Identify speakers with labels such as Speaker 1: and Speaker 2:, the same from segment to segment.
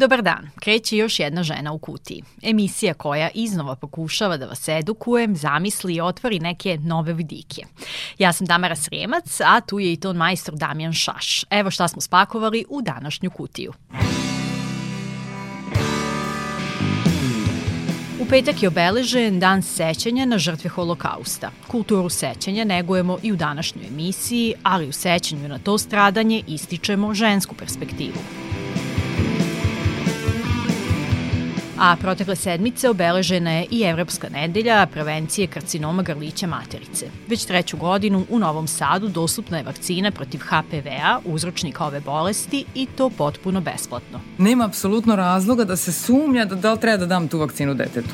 Speaker 1: Dobar dan, kreće još jedna žena u kutiji. Emisija koja iznova pokušava da vas edukuje, zamisli i otvori neke nove vidike. Ja sam Tamara Sremac, a tu je i ton majstor Damjan Šaš. Evo šta smo spakovali u današnju kutiju. U petak je obeležen dan sećanja na žrtve holokausta. Kulturu sećanja negujemo i u današnjoj emisiji, ali u sećanju na to stradanje ističemo žensku perspektivu. A protekle sedmice obeležena je i Evropska nedelja prevencije karcinoma grlića materice. Već treću godinu u Novom Sadu dostupna je vakcina protiv HPV-a, uzročnika ove bolesti i to potpuno besplatno.
Speaker 2: Nema apsolutno razloga da se sumnja da, da li treba da dam tu vakcinu detetu.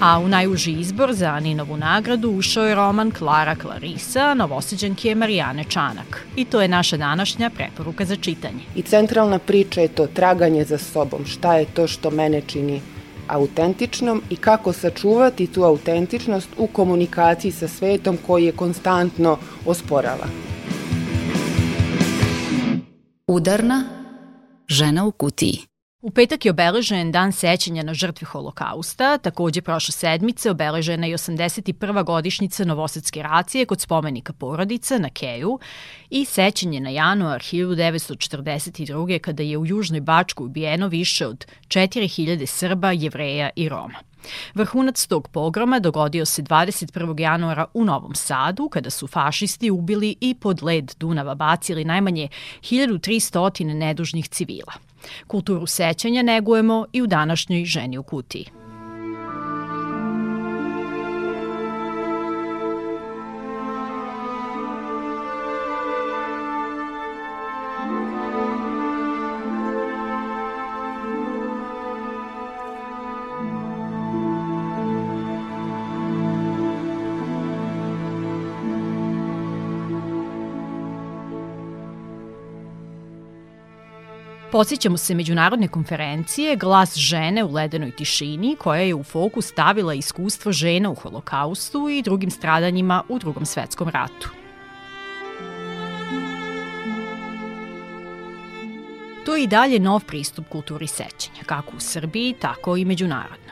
Speaker 1: A u najuži izbor za Ninovu nagradu ušao je roman Klara Clarisa, novoseđanke Marijane Čanak. I to je naša današnja preporuka za čitanje.
Speaker 3: I centralna priča je to traganje za sobom. Šta je to što mene čini autentičnom i kako sačuvati tu autentičnost u komunikaciji sa svetom koji je konstantno osporava.
Speaker 4: Udarna žena u kutiji.
Speaker 1: U petak je obeležen dan sećanja na žrtve holokausta, takođe prošle sedmice obeležena je 81. godišnjica Novosadske racije kod spomenika porodica na Keju i sećanje na januar 1942. kada je u Južnoj Bačku ubijeno više od 4000 Srba, Jevreja i Roma. Vrhunac tog pogroma dogodio se 21. januara u Novom Sadu, kada su fašisti ubili i pod led Dunava bacili najmanje 1300 nedužnih civila. Kulturu sećanja negujemo i u današnjoj ženi u kutiji. Posjećamo se međunarodne konferencije Glas žene u ledenoj tišini koja je u fokus stavila iskustvo žena u holokaustu i drugim stradanjima u drugom svetskom ratu. To je i dalje nov pristup kulturi sećanja, kako u Srbiji, tako i međunarodno.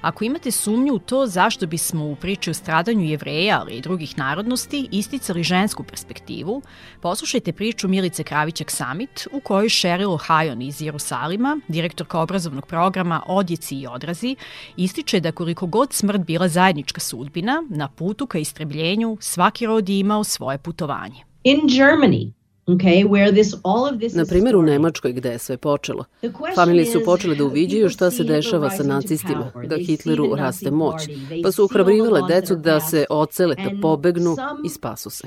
Speaker 1: Ako imate sumnju u to zašto bismo u priči o stradanju jevreja, ali i drugih narodnosti, isticali žensku perspektivu, poslušajte priču Milice Kravićak Summit, u kojoj Sheryl Hajon iz Jerusalima, direktorka obrazovnog programa Odjeci i odrazi, ističe da koliko god smrt bila zajednička sudbina, na putu ka istrebljenju svaki rod je imao svoje putovanje.
Speaker 5: In Germany,
Speaker 6: Na primjer u Nemačkoj gde je sve počelo. Familije su počele da uviđaju šta se dešava sa nacistima, da Hitleru raste moć, pa su uhrabrivale decu da se ocele, da pobegnu i spasu se.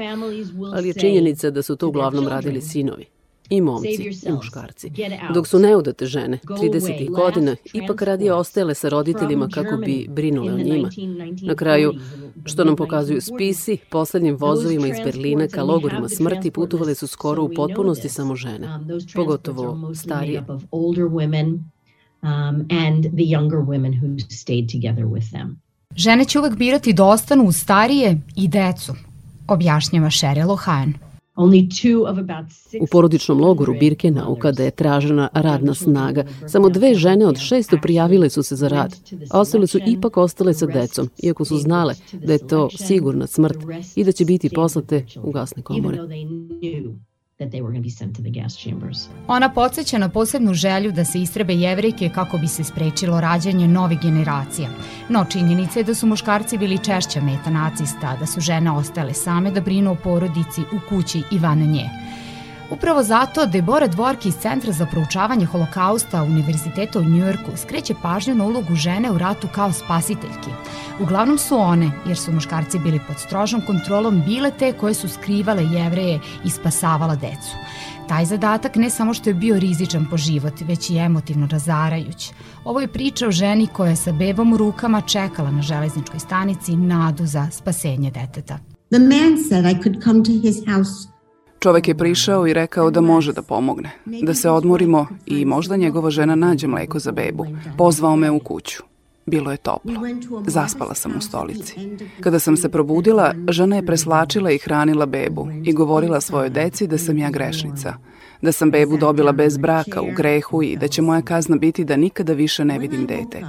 Speaker 6: Ali je činjenica da su to uglavnom radili sinovi i momci i muškarci. Dok su neudate žene, 30. godina, ipak radije ostajale sa roditeljima kako bi brinule o njima. Na kraju, što nam pokazuju spisi, poslednjim vozovima iz Berlina ka logorima smrti putovale su skoro u potpunosti samo žene, um, pogotovo starije. Um, and the younger women who stayed together with them.
Speaker 7: Žene će uvek birati da ostanu uz starije i decu, objašnjava Sheryl O'Hain.
Speaker 6: U porodičnom logoru Birkenau, kada je tražena radna snaga, samo dve žene od šesto prijavile su se za rad, a ostale su ipak ostale sa decom, iako su znale da je to sigurna smrt i da će biti poslate u gasne komore
Speaker 7: that they were going to be sent to the gas chambers. Ona podsjeća na posebnu želju da se istrebe jevrejke kako bi se sprečilo rađanje novih generacija. No činjenica je da su muškarci bili češća meta nacista, da su žene ostale same da brinu o porodici u kući i van nje. Upravo zato Debora Dvorki iz Centra za proučavanje holokausta Univerziteta u Njujorku skreće pažnju na ulogu žene u ratu kao spasiteljki. Uglavnom su one, jer su muškarci bili pod strožom kontrolom, bile te koje su skrivale jevreje i spasavala decu. Taj zadatak ne samo što je bio rizičan po život, već i emotivno razarajuć. Ovo je priča o ženi koja je sa bebom u rukama čekala na železničkoj stanici nadu za spasenje deteta.
Speaker 8: The man said I could come to his house Čovek je prišao i rekao da može da pomogne, da se odmorimo i možda njegova žena nađe mleko za bebu. Pozvao me u kuću. Bilo je toplo. Zaspala sam u stolici. Kada sam se probudila, žena je preslačila i hranila bebu i govorila svojoj deci da sam ja grešnica, da sam bebu dobila bez braka u grehu i da će moja kazna biti da nikada više ne vidim dete.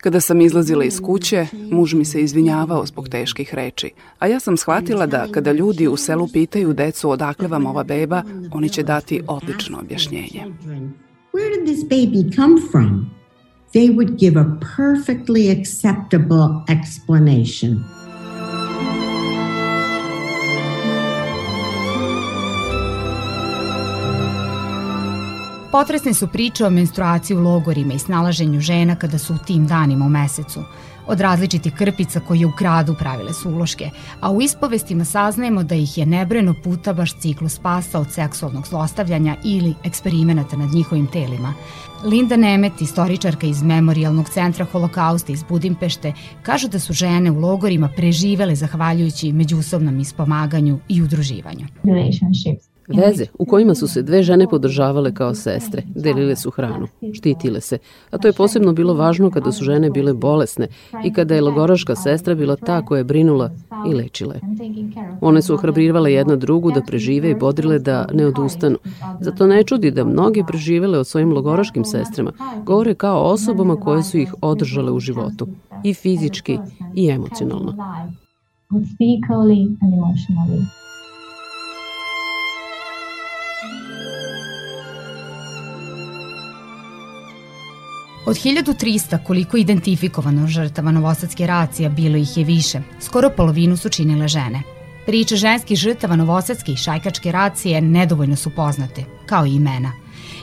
Speaker 8: Kada sam izlazila iz kuće, muž mi se izvinjavao zbog teških reči, a ja sam shvatila da kada ljudi u selu pitaju decu odakle vam ova beba, oni će dati odlično objašnjenje. Where did this baby come from? They would give a perfectly acceptable explanation.
Speaker 7: Potresne su priče o menstruaciji u logorima i snalaženju žena kada su u tim danima u mesecu. Od različitih krpica koje u gradu pravile su uloške, a u ispovestima saznajemo da ih je nebrojeno puta baš ciklus spasa od seksualnog zlostavljanja ili eksperimenata nad njihovim telima. Linda Nemet, istoričarka iz Memorialnog centra holokausta iz Budimpešte, kaže da su žene u logorima preživele zahvaljujući međusobnom ispomaganju i udruživanju. Relationships
Speaker 6: Veze u kojima su se dve žene podržavale kao sestre, delile su hranu, štitile se, a to je posebno bilo važno kada su žene bile bolesne i kada je logoraška sestra bila ta koja je brinula i lečila je. One su ohrabrivale jedna drugu da prežive i bodrile da ne odustanu. Zato ne čudi da mnogi preživele o svojim logoraškim sestrama govore kao osobama koje su ih održale u životu, i fizički i emocionalno. Physically and emotionally.
Speaker 7: Od 1300 koliko identifikovano žrtava novosadske racija bilo ih je više, skoro polovinu su činile žene. Priče ženskih žrtava novosadske i šajkačke racije nedovoljno su poznate, kao i imena.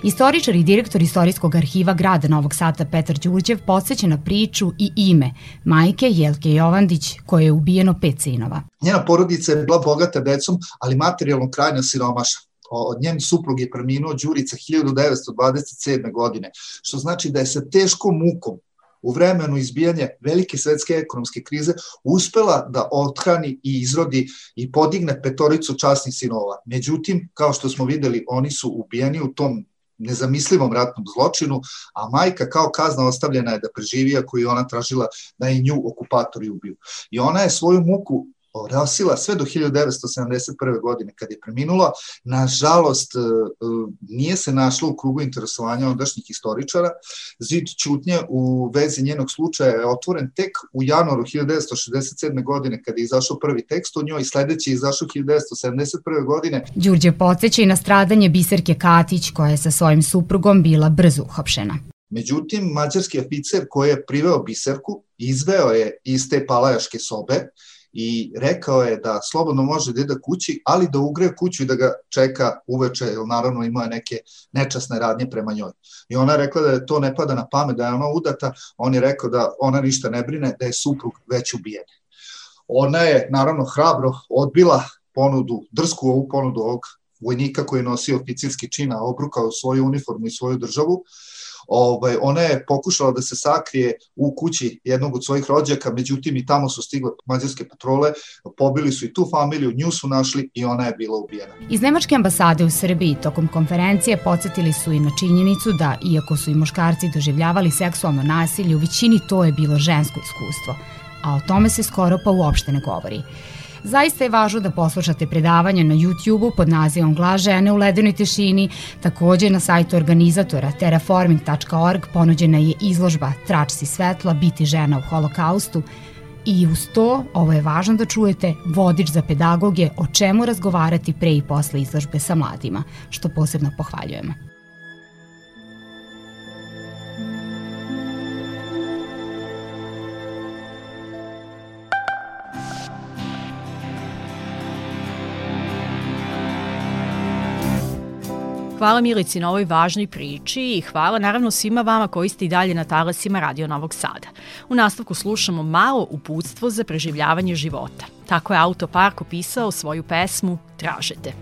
Speaker 7: Istoričar i direktor Istorijskog arhiva grada Novog Sada Petar Đurđev podsjeća na priču i ime majke Jelke Jovandić koje je ubijeno pet sinova.
Speaker 9: Njena porodica je bila bogata decom, ali materijalno krajnja siromaša njen suprug je preminuo Đurica 1927. godine, što znači da je sa teškom mukom u vremenu izbijanja velike svetske ekonomske krize uspela da othrani i izrodi i podigne petoricu časnih sinova. Međutim, kao što smo videli, oni su ubijeni u tom nezamislivom ratnom zločinu, a majka kao kazna ostavljena je da preživi ako je ona tražila da i nju okupatori ubiju. I ona je svoju muku rasila sve do 1971. godine kad je preminula. Nažalost, e, e, nije se našla u krugu interesovanja ondašnjih istoričara. Zid čutnje u vezi njenog slučaja je otvoren tek u januaru 1967. godine kada je izašao prvi tekst o njoj i sledeći je izašao 1971. godine.
Speaker 7: Đurđe podsjeća i na stradanje Biserke Katić koja je sa svojim suprugom bila brzo uhapšena.
Speaker 9: Međutim, mađarski oficer koji je priveo Biserku izveo je iz te palajaške sobe i rekao je da slobodno može da ide kući, ali da ugre kuću i da ga čeka uveče, jer naravno imao je neke nečasne radnje prema njoj. I ona je rekla da to ne pada na pamet, da je ona udata, on je rekao da ona ništa ne brine, da je suprug već ubijen. Ona je naravno hrabro odbila ponudu, drsku ovu ponudu ovog vojnika koji je nosio oficirski čin, a obrukao svoju uniformu i svoju državu, ovaj, ona je pokušala da se sakrije u kući jednog od svojih rođaka, međutim i tamo su stigle mađarske patrole, pobili su i tu familiju, nju su našli i ona je bila ubijena.
Speaker 7: Iz Nemačke ambasade u Srbiji tokom konferencije podsjetili su i na činjenicu da, iako su i muškarci doživljavali seksualno nasilje, u većini to je bilo žensko iskustvo, a o tome se skoro pa uopšte ne govori. Zaista je važno da poslušate predavanje na YouTube-u pod nazivom Glas žene u ledenoj tišini. Takođe na sajtu organizatora terraforming.org ponuđena je izložba Tračci svetla, biti žena u holokaustu, I uz to, ovo je važno da čujete, vodič za pedagoge o čemu razgovarati pre i posle izložbe sa mladima, što posebno pohvaljujemo.
Speaker 1: Hvala Milici na ovoj važnoj priči i hvala naravno svima vama koji ste i dalje na talasima Radio Novog Sada. U nastavku slušamo malo uputstvo za preživljavanje života. Tako je Autopark opisao svoju pesmu Tražete.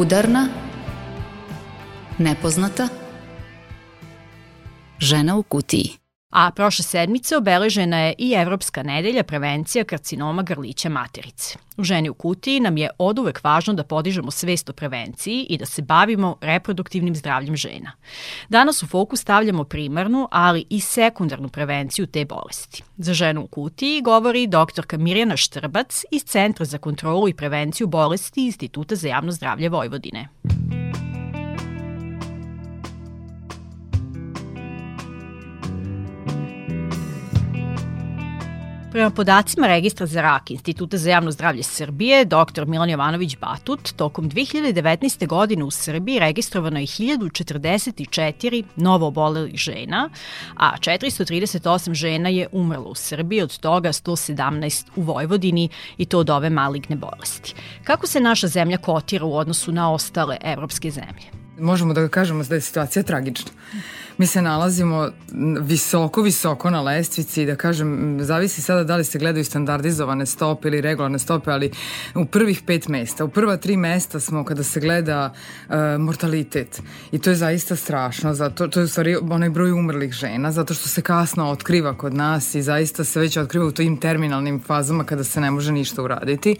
Speaker 4: Udarna, nepoznata, žena u kutiji.
Speaker 1: A prošle sedmice obeležena je i Evropska nedelja prevencija karcinoma grlića materice. U ženi u kutiji nam je od uvek važno da podižemo svest o prevenciji i da se bavimo reproduktivnim zdravljem žena. Danas u fokus stavljamo primarnu, ali i sekundarnu prevenciju te bolesti. Za ženu u kutiji govori doktorka Mirjana Štrbac iz Centra za kontrolu i prevenciju bolesti Instituta za javno zdravlje Vojvodine. Prema podacima Registra za rak Instituta za javno zdravlje Srbije, dr. Milan Jovanović Batut, tokom 2019. godine u Srbiji registrovano je 1044 novo obolelih žena, a 438 žena je umrlo u Srbiji, od toga 117 u Vojvodini i to od ove maligne bolesti. Kako se naša zemlja kotira u odnosu na ostale evropske zemlje?
Speaker 2: Možemo da kažemo da je situacija tragična. Mi se nalazimo visoko, visoko na lestvici, da kažem, zavisi sada da li se gledaju standardizovane stope ili regularne stope, ali u prvih pet mesta, u prva tri mesta smo kada se gleda uh, mortalitet. I to je zaista strašno, zato, to je u stvari onaj broj umrlih žena, zato što se kasno otkriva kod nas i zaista se već otkriva u tim terminalnim fazama kada se ne može ništa uraditi,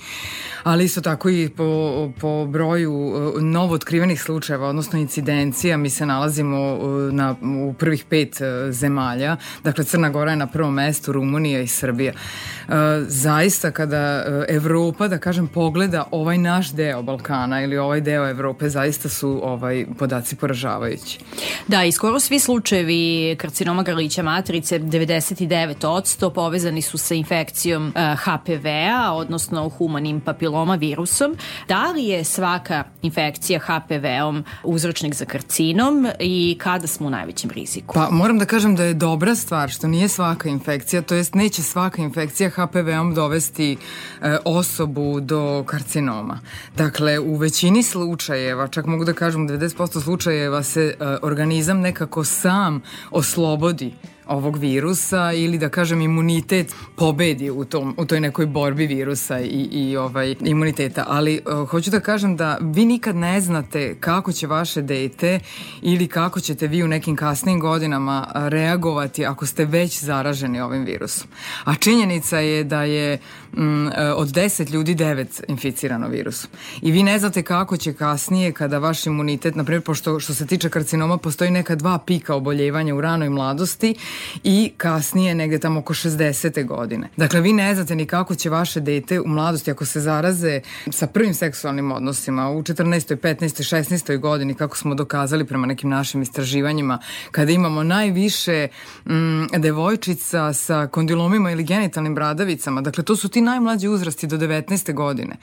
Speaker 2: ali isto tako i po, po broju uh, novo otkrivenih slučajeva, odnosno incidencija, mi se nalazimo na u prvih pet e, zemalja. Dakle, Crna Gora je na prvom mestu, Rumunija i Srbija. E, zaista kada e, Evropa, da kažem, pogleda ovaj naš deo Balkana ili ovaj deo Evrope, zaista su ovaj podaci poražavajući.
Speaker 1: Da, i skoro svi slučajevi karcinoma grlića matrice, 99% povezani su sa infekcijom HPV-a, odnosno humanim papiloma virusom. Da li je svaka infekcija HPV-om uzročnik za karcinom i kada smo u najvećem većem riziku.
Speaker 2: Pa moram da kažem da je dobra stvar što nije svaka infekcija, to jest neće svaka infekcija HPV-om dovesti e, osobu do karcinoma. Dakle, u većini slučajeva, čak mogu da kažem 90% slučajeva se e, organizam nekako sam oslobodi ovog virusa ili da kažem imunitet pobedi u, tom, u toj nekoj borbi virusa i, i ovaj imuniteta. Ali uh, hoću da kažem da vi nikad ne znate kako će vaše dete ili kako ćete vi u nekim kasnim godinama reagovati ako ste već zaraženi ovim virusom. A činjenica je da je mm, od 10 ljudi 9 inficirano virusom. I vi ne znate kako će kasnije kada vaš imunitet, na primjer, pošto što se tiče karcinoma, postoji neka dva pika oboljevanja u ranoj mladosti i kasnije negde tamo oko 60. godine. Dakle, vi ne znate ni kako će vaše dete u mladosti ako se zaraze sa prvim seksualnim odnosima u 14. 15. 16. godini, kako smo dokazali prema nekim našim istraživanjima, kada imamo najviše mm, devojčica sa kondilomima ili genitalnim bradavicama. Dakle, to su ti najmlađi uzrasti do 19. godine.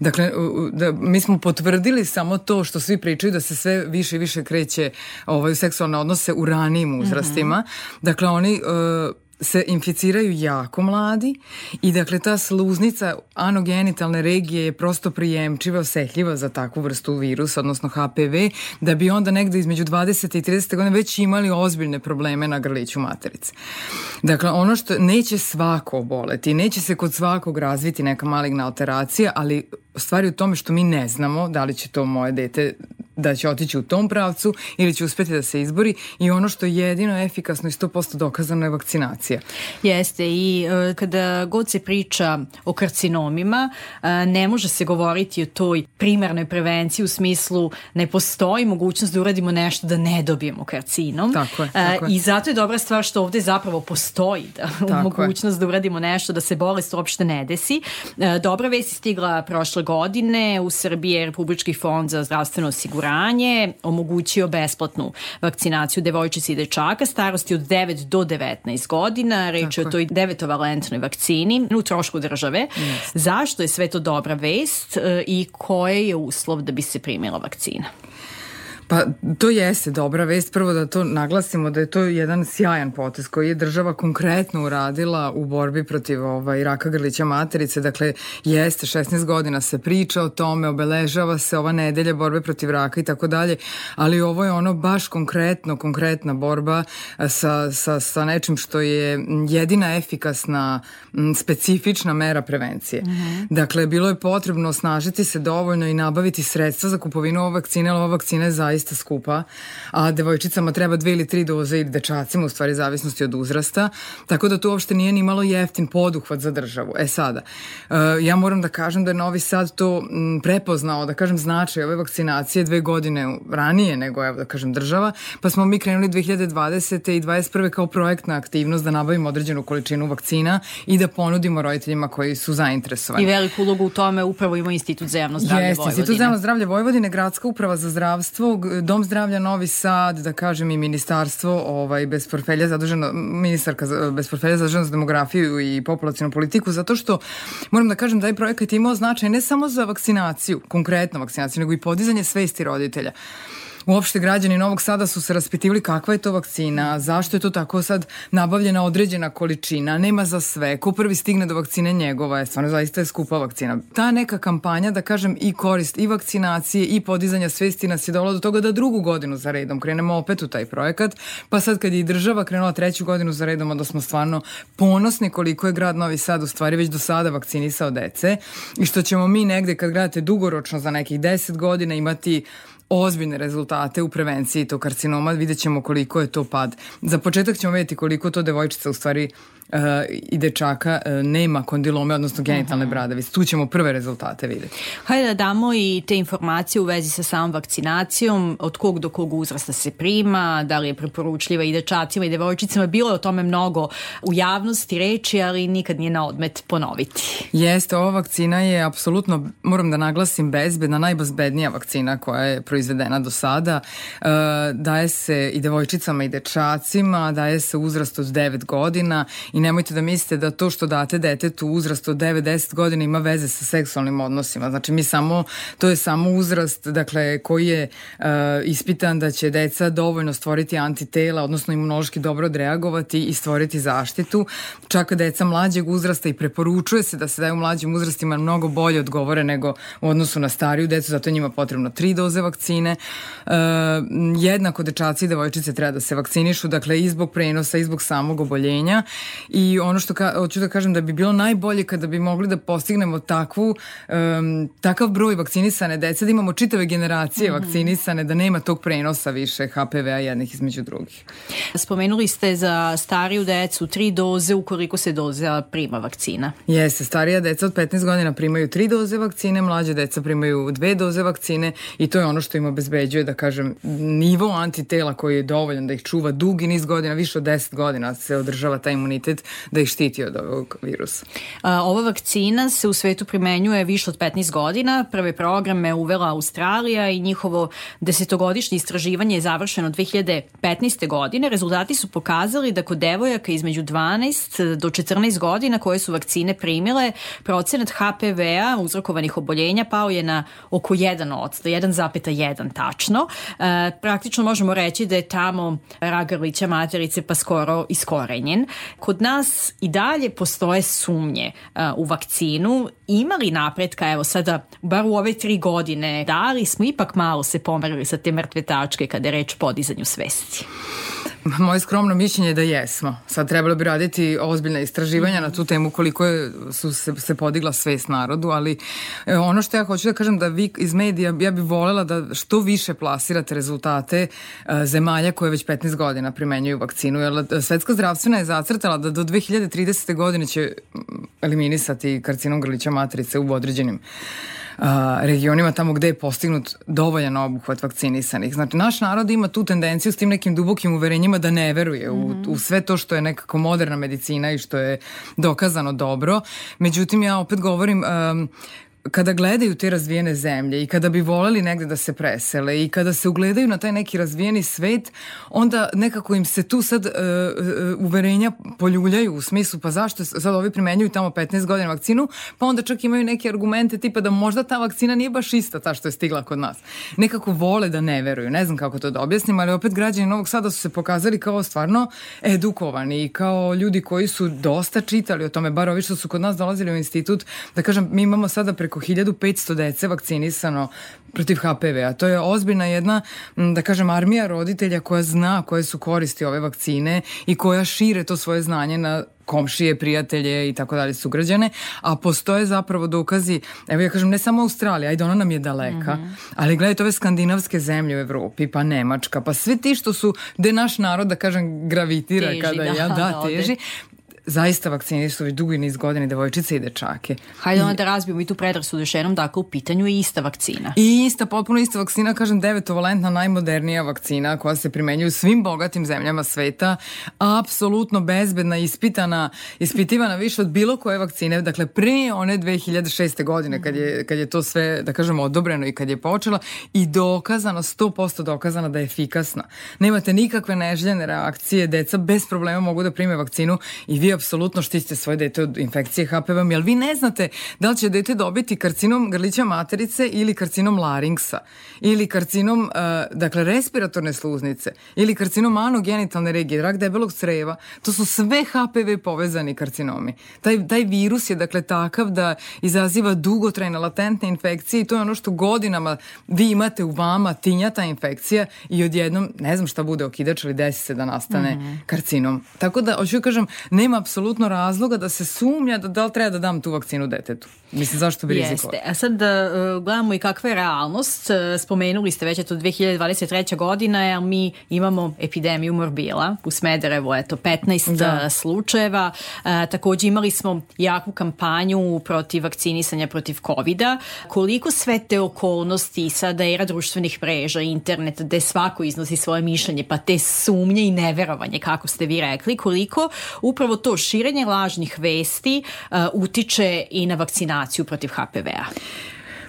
Speaker 2: Dakle, da, mi smo potvrdili samo to što svi pričaju da se sve više i više kreće ovaj, seksualne odnose u ranijim uzrastima. Mm -hmm. Dakle, oni uh, se inficiraju jako mladi i dakle ta sluznica anogenitalne regije je prosto prijemčiva, osetljiva za takvu vrstu virusa, odnosno HPV, da bi onda negde između 20. i 30. godine već imali ozbiljne probleme na grliću materice. Dakle, ono što neće svako oboleti, neće se kod svakog razviti neka maligna alteracija, ali stvari u tome što mi ne znamo da li će to moje dete da će otići u tom pravcu ili će uspeti da se izbori i ono što je jedino efikasno i 100% dokazano je vakcinacija.
Speaker 1: Jeste i uh, kada god se priča o karcinomima uh, ne može se govoriti o toj primarnoj prevenciji u smislu ne postoji mogućnost da uradimo nešto da ne dobijemo karcinom.
Speaker 2: Tako je, tako je.
Speaker 1: I zato je dobra stvar što ovde zapravo postoji da, mogućnost je. da uradimo nešto da se bolest uopšte ne desi. Dobra vest je stigla prošle godine u Srbiji je Republički fond za zdravstveno osiguranje omogućio besplatnu vakcinaciju devojčica i dečaka starosti od 9 do 19 godina. Reč je o toj devetovalentnoj vakcini u trošku države. Yes. Zašto je sve to dobra vest e, i koje je uslov da bi se primila vakcina?
Speaker 2: Pa to jeste dobra vest. Prvo da to naglasimo da je to jedan sjajan potez koji je država konkretno uradila u borbi protiv ovaj, raka grlića materice. Dakle, jeste, 16 godina se priča o tome, obeležava se ova nedelja borbe protiv raka i tako dalje, ali ovo je ono baš konkretno, konkretna borba sa, sa, sa nečim što je jedina efikasna specifična mera prevencije. Mm -hmm. Dakle, bilo je potrebno osnažiti se dovoljno i nabaviti sredstva za kupovinu ove vakcine, ali ova vakcina je zaista skupa, a devojčicama treba dve ili tri doze i dečacima, u stvari zavisnosti od uzrasta, tako da to uopšte nije ni malo jeftin poduhvat za državu. E sada, uh, ja moram da kažem da je Novi Sad to m, prepoznao, da kažem, značaj ove vakcinacije dve godine ranije nego, evo da kažem, država, pa smo mi krenuli 2020. i 2021. kao projektna aktivnost da nabavimo određenu količinu vakcina i da ponudimo roditeljima koji su zainteresovani.
Speaker 1: I veliku ulogu u tome upravo ima Institut za javno zdravlje Jeste, Vojvodine.
Speaker 2: Institut za javno zdravlje Vojvodine, Gradska uprava za zdravstvo, Dom zdravlja Novi Sad, da kažem i ministarstvo ovaj, bez portfelja zaduženo, ministarka bez portfelja zaduženo za demografiju i populacijnu politiku, zato što moram da kažem da je projekat imao značaj ne samo za vakcinaciju, konkretno vakcinaciju, nego i podizanje svesti roditelja uopšte građani Novog Sada su se raspitivali kakva je to vakcina, zašto je to tako sad nabavljena određena količina, nema za sve, ko prvi stigne do vakcine njegova je, stvarno zaista je skupa vakcina. Ta neka kampanja, da kažem, i korist i vakcinacije i podizanja svesti nas je dola do toga da drugu godinu za redom krenemo opet u taj projekat, pa sad kad je i država krenula treću godinu za redom, onda smo stvarno ponosni koliko je grad Novi Sad u stvari već do sada vakcinisao dece i što ćemo mi negde kad gledate dugoročno za nekih 10 godina imati ozbiljne rezultate u prevenciji tog karcinoma, vidjet ćemo koliko je to pad. Za početak ćemo vidjeti koliko to devojčica u stvari uh, i dečaka uh, nema kondilome, odnosno genitalne bradavice. Tu ćemo prve rezultate videti.
Speaker 1: Hajde da damo i te informacije u vezi sa samom vakcinacijom, od kog do kog uzrasta se prima, da li je preporučljiva i dečacima i devojčicama. Bilo je o tome mnogo u javnosti reči, ali nikad nije na odmet ponoviti.
Speaker 2: Jeste, ova vakcina je apsolutno, moram da naglasim, bezbedna, najbezbednija vakcina koja je proizvedena do sada. Uh, daje se i devojčicama i dečacima, daje se uzrast od 9 godina i nemojte da mislite da to što date detetu uzrast od 9-10 godina ima veze sa seksualnim odnosima. Znači mi samo, to je samo uzrast dakle, koji je uh, ispitan da će deca dovoljno stvoriti antitela, odnosno imunološki dobro odreagovati i stvoriti zaštitu. Čak deca mlađeg uzrasta i preporučuje se da se daju mlađim uzrastima mnogo bolje odgovore nego u odnosu na stariju decu, zato je njima potrebno tri doze vakcine. Uh, jednako dečaci i devojčice treba da se vakcinišu, dakle i zbog prenosa i zbog samog oboljenja i ono što ka, hoću da kažem da bi bilo najbolje kada bi mogli da postignemo takvu, um, takav broj vakcinisane dece, da imamo čitave generacije mm -hmm. vakcinisane, da nema tog prenosa više HPV-a jednih između drugih.
Speaker 1: Spomenuli ste za stariju decu tri doze ukoliko se doza prima vakcina.
Speaker 2: Jeste, starija deca od 15 godina primaju tri doze vakcine, mlađe deca primaju dve doze vakcine i to je ono što im obezbeđuje, da kažem, nivo antitela koji je dovoljan da ih čuva dugi niz godina, više od 10 godina se održava taj imunitet da ih štiti od ovog virusa.
Speaker 1: A, ova vakcina se u svetu primenjuje više od 15 godina. Prve programe uvela Australija i njihovo desetogodišnje istraživanje je završeno 2015. godine. Rezultati su pokazali da kod devojaka između 12 do 14 godina koje su vakcine primile, procenat HPV-a uzrokovanih oboljenja pao je na oko 1 od 1,1 tačno. E, praktično možemo reći da je tamo rak grlića materice pa skoro iskorenjen. Kod nas i dalje postoje sumnje uh, u vakcinu. Ima li napretka, evo sada, bar u ove tri godine, da li smo ipak malo se pomerili sa te mrtve tačke kada je reč podizanju svesti?
Speaker 2: Moje skromno mišljenje je da jesmo. Sad trebalo bi raditi ozbiljne istraživanja na tu temu koliko je, su se, se podigla svest narodu, ali e, ono što ja hoću da kažem da vi iz medija, ja bih volela da što više plasirate rezultate e, zemalja koje već 15 godina primenjuju vakcinu, jer e, Svetska zdravstvena je zacrtala da do 2030. godine će eliminisati karcinom grlića matrice u određenim a, regionima tamo gde je postignut dovoljan obuhvat vakcinisanih. Znači, naš narod ima tu tendenciju s tim nekim dubokim uverenjima da ne veruje u, mm -hmm. u sve to što je nekako moderna medicina i što je dokazano dobro. Međutim, ja opet govorim, um, kada gledaju te razvijene zemlje i kada bi voleli negde da se presele i kada se ugledaju na taj neki razvijeni svet, onda nekako im se tu sad uh, uh, uverenja poljuljaju u smislu pa zašto sad ovi primenjuju tamo 15 godina vakcinu, pa onda čak imaju neke argumente tipa da možda ta vakcina nije baš ista ta što je stigla kod nas. Nekako vole da ne veruju, ne znam kako to da objasnim, ali opet građani Novog Sada su se pokazali kao stvarno edukovani i kao ljudi koji su dosta čitali o tome, bar ovi što su kod nas dolazili u institut, da kažem, mi imamo sada preko 1500 dece vakcinisano protiv HPV-a. To je ozbiljna jedna, da kažem, armija roditelja koja zna koje su koristi ove vakcine i koja šire to svoje znanje na komšije, prijatelje i tako dalje sugrađane, a postoje zapravo dokazi, evo ja kažem ne samo Australija, ajde ona nam je daleka, mm -hmm. ali gledajte ove skandinavske zemlje u Evropi, pa Nemačka, pa sve ti što su, gde naš narod, da kažem, gravitira teži, kada da, ja, da, da teži, zaista vakcinišu već dugi niz godina devojčice i dečake.
Speaker 1: Hajde onda da razbijemo i tu predrasudu još jednom, dakle u pitanju je ista vakcina.
Speaker 2: I ista, potpuno ista vakcina, kažem devetovalentna, najmodernija vakcina koja se primenjuje u svim bogatim zemljama sveta, apsolutno bezbedna, ispitana, ispitivana više od bilo koje vakcine, dakle pre one 2006. godine kad je, kad je to sve, da kažem, odobreno i kad je počela i dokazano, 100% dokazano da je efikasna. Nemate nikakve neželjene reakcije, deca bez problema mogu da prime vakcinu i vi apsolutno štitite svoje dete od infekcije HPV-om, jel vi ne znate da li će dete dobiti karcinom grlića materice ili karcinom laringsa ili karcinom, uh, dakle, respiratorne sluznice ili karcinom anogenitalne regije, rak debelog creva, to su sve HPV povezani karcinomi. Taj, taj virus je, dakle, takav da izaziva dugotrajne latentne infekcije i to je ono što godinama vi imate u vama, tinja ta infekcija i odjednom, ne znam šta bude okidač, ali desi se da nastane mm -hmm. karcinom. Tako da, hoću da kažem, nema apsolutno razloga da se sumnja da da li treba da dam tu vakcinu detetu. Mislim, zašto bi rizikovao?
Speaker 1: Jeste. A sad da uh, gledamo i kakva je realnost. Uh, spomenuli ste već, eto, 2023. godina, jer mi imamo epidemiju morbila u Smederevu, eto, 15 da. Uh, slučajeva. Uh, takođe imali smo jaku kampanju protiv vakcinisanja protiv COVID-a. Koliko sve te okolnosti, sada era društvenih mreža, internet, gde svako iznosi svoje mišljenje, pa te sumnje i neverovanje, kako ste vi rekli, koliko upravo to širenje lažnih vesti uh, utiče i na vakcinaciju protiv HPV-a.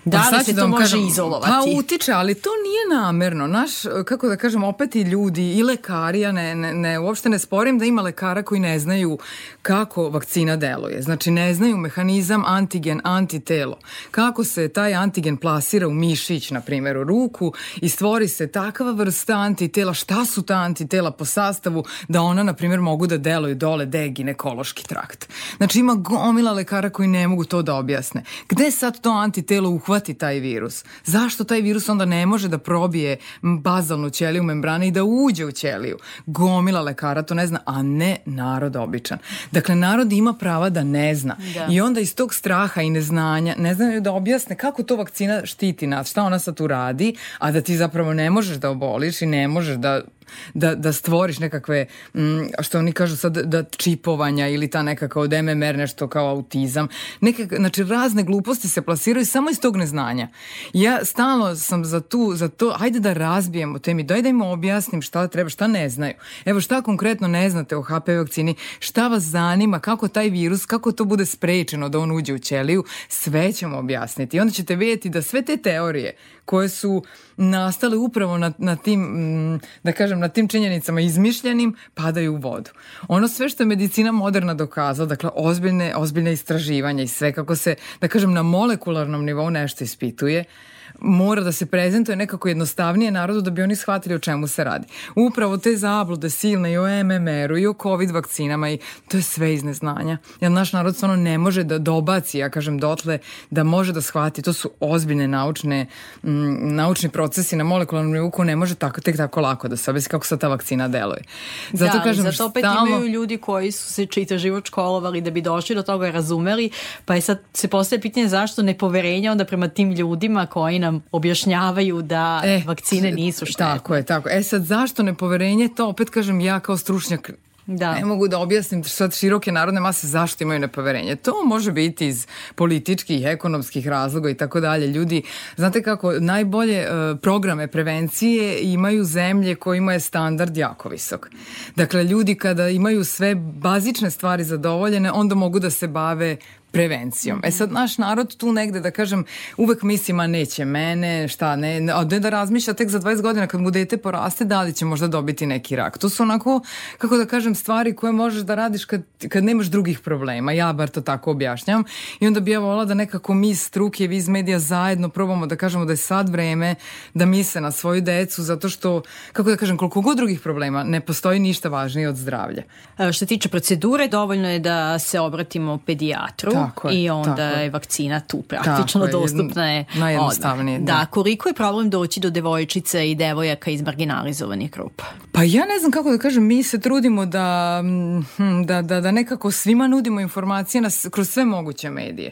Speaker 1: Da li se da to može kažem, izolovati?
Speaker 2: Pa utiče, ali to nije namerno. Naš, kako da kažem, opet i ljudi i lekari, ja ne, ne, ne, uopšte ne sporim da ima lekara koji ne znaju kako vakcina deluje. Znači, ne znaju mehanizam antigen, antitelo. Kako se taj antigen plasira u mišić, na primjer, u ruku i stvori se takva vrsta antitela, šta su ta antitela po sastavu, da ona, na primjer, mogu da deluju dole gde je ginekološki trakt. Znači, ima gomila lekara koji ne mogu to da objasne. Gde sad to antitelo uhvati uhvati taj virus. Zašto taj virus onda ne može da probije bazalnu ćeliju membrane i da uđe u ćeliju? Gomila lekara to ne zna, a ne narod običan. Dakle, narod ima prava da ne zna. Da. I onda iz tog straha i neznanja ne znaju da objasne kako to vakcina štiti nas, šta ona sad tu radi, a da ti zapravo ne možeš da oboliš i ne možeš da da, da stvoriš nekakve, m, što oni kažu sad, da čipovanja ili ta neka kao DMMR, nešto kao autizam. Nekak, znači, razne gluposti se plasiraju samo iz tog neznanja. Ja stalno sam za, tu, za to, hajde da razbijemo temi, daj da im objasnim šta treba, šta ne znaju. Evo šta konkretno ne znate o HPV vakcini, šta vas zanima, kako taj virus, kako to bude sprečeno da on uđe u ćeliju, sve ćemo objasniti. I onda ćete vidjeti da sve te teorije koje su nastale upravo na, na tim, mm, da kažem, na tim činjenicama izmišljenim, padaju u vodu. Ono sve što je medicina moderna dokazala, dakle, ozbiljne, ozbiljne istraživanja i sve kako se, da kažem, na molekularnom nivou nešto ispituje, mora da se prezentuje nekako jednostavnije narodu da bi oni shvatili o čemu se radi. Upravo te zablude silne i o MMR-u i o COVID vakcinama i to je sve iz neznanja. Jer naš narod stvarno ne može da dobaci, ja kažem dotle, da može da shvati. To su ozbiljne naučne, m, naučni procesi na molekularnom nivou ne može tako, tek tako lako da se objasni kako sa ta vakcina deluje.
Speaker 1: Zato da, kažem, zato opet stalno... imaju ljudi koji su se čita život školovali da bi došli do toga razumeli, pa je sad se postaje pitanje zašto nepoverenja onda prema tim ljudima koji nam objašnjavaju da e, vakcine nisu štetne.
Speaker 2: Tako je, tako. E sad, zašto nepoverenje? To opet kažem ja kao stručnjak Da. Ne mogu da objasnim sad široke narodne mase zašto imaju nepoverenje. To može biti iz političkih, ekonomskih razloga i tako dalje. Ljudi, znate kako, najbolje uh, programe prevencije imaju zemlje kojima je standard jako visok. Dakle, ljudi kada imaju sve bazične stvari zadovoljene, onda mogu da se bave prevencijom. E sad, naš narod tu negde, da kažem, uvek misli, ma neće mene, šta, ne, a ne da razmišlja tek za 20 godina kad mu dete poraste, da li će možda dobiti neki rak. To su onako, kako da kažem, stvari koje možeš da radiš kad, kad nemaš drugih problema. Ja bar to tako objašnjam. I onda bi ja volila da nekako mi struke, vi iz medija zajedno probamo da kažemo da je sad vreme da misle na svoju decu, zato što, kako da kažem, koliko god drugih problema, ne postoji ništa važnije od zdravlja.
Speaker 1: E, što tiče procedure, dovoljno je da se obratimo pedijatru tako je, i onda tako je vakcina tu praktično tako dostupna je.
Speaker 2: Najjednostavnije.
Speaker 1: Da. da, koliko je problem doći do devojčica i devojaka iz marginalizovanih grupa?
Speaker 2: Pa ja ne znam kako da kažem, mi se trudimo da, hm, da, da, da nekako svima nudimo informacije na, kroz sve moguće medije.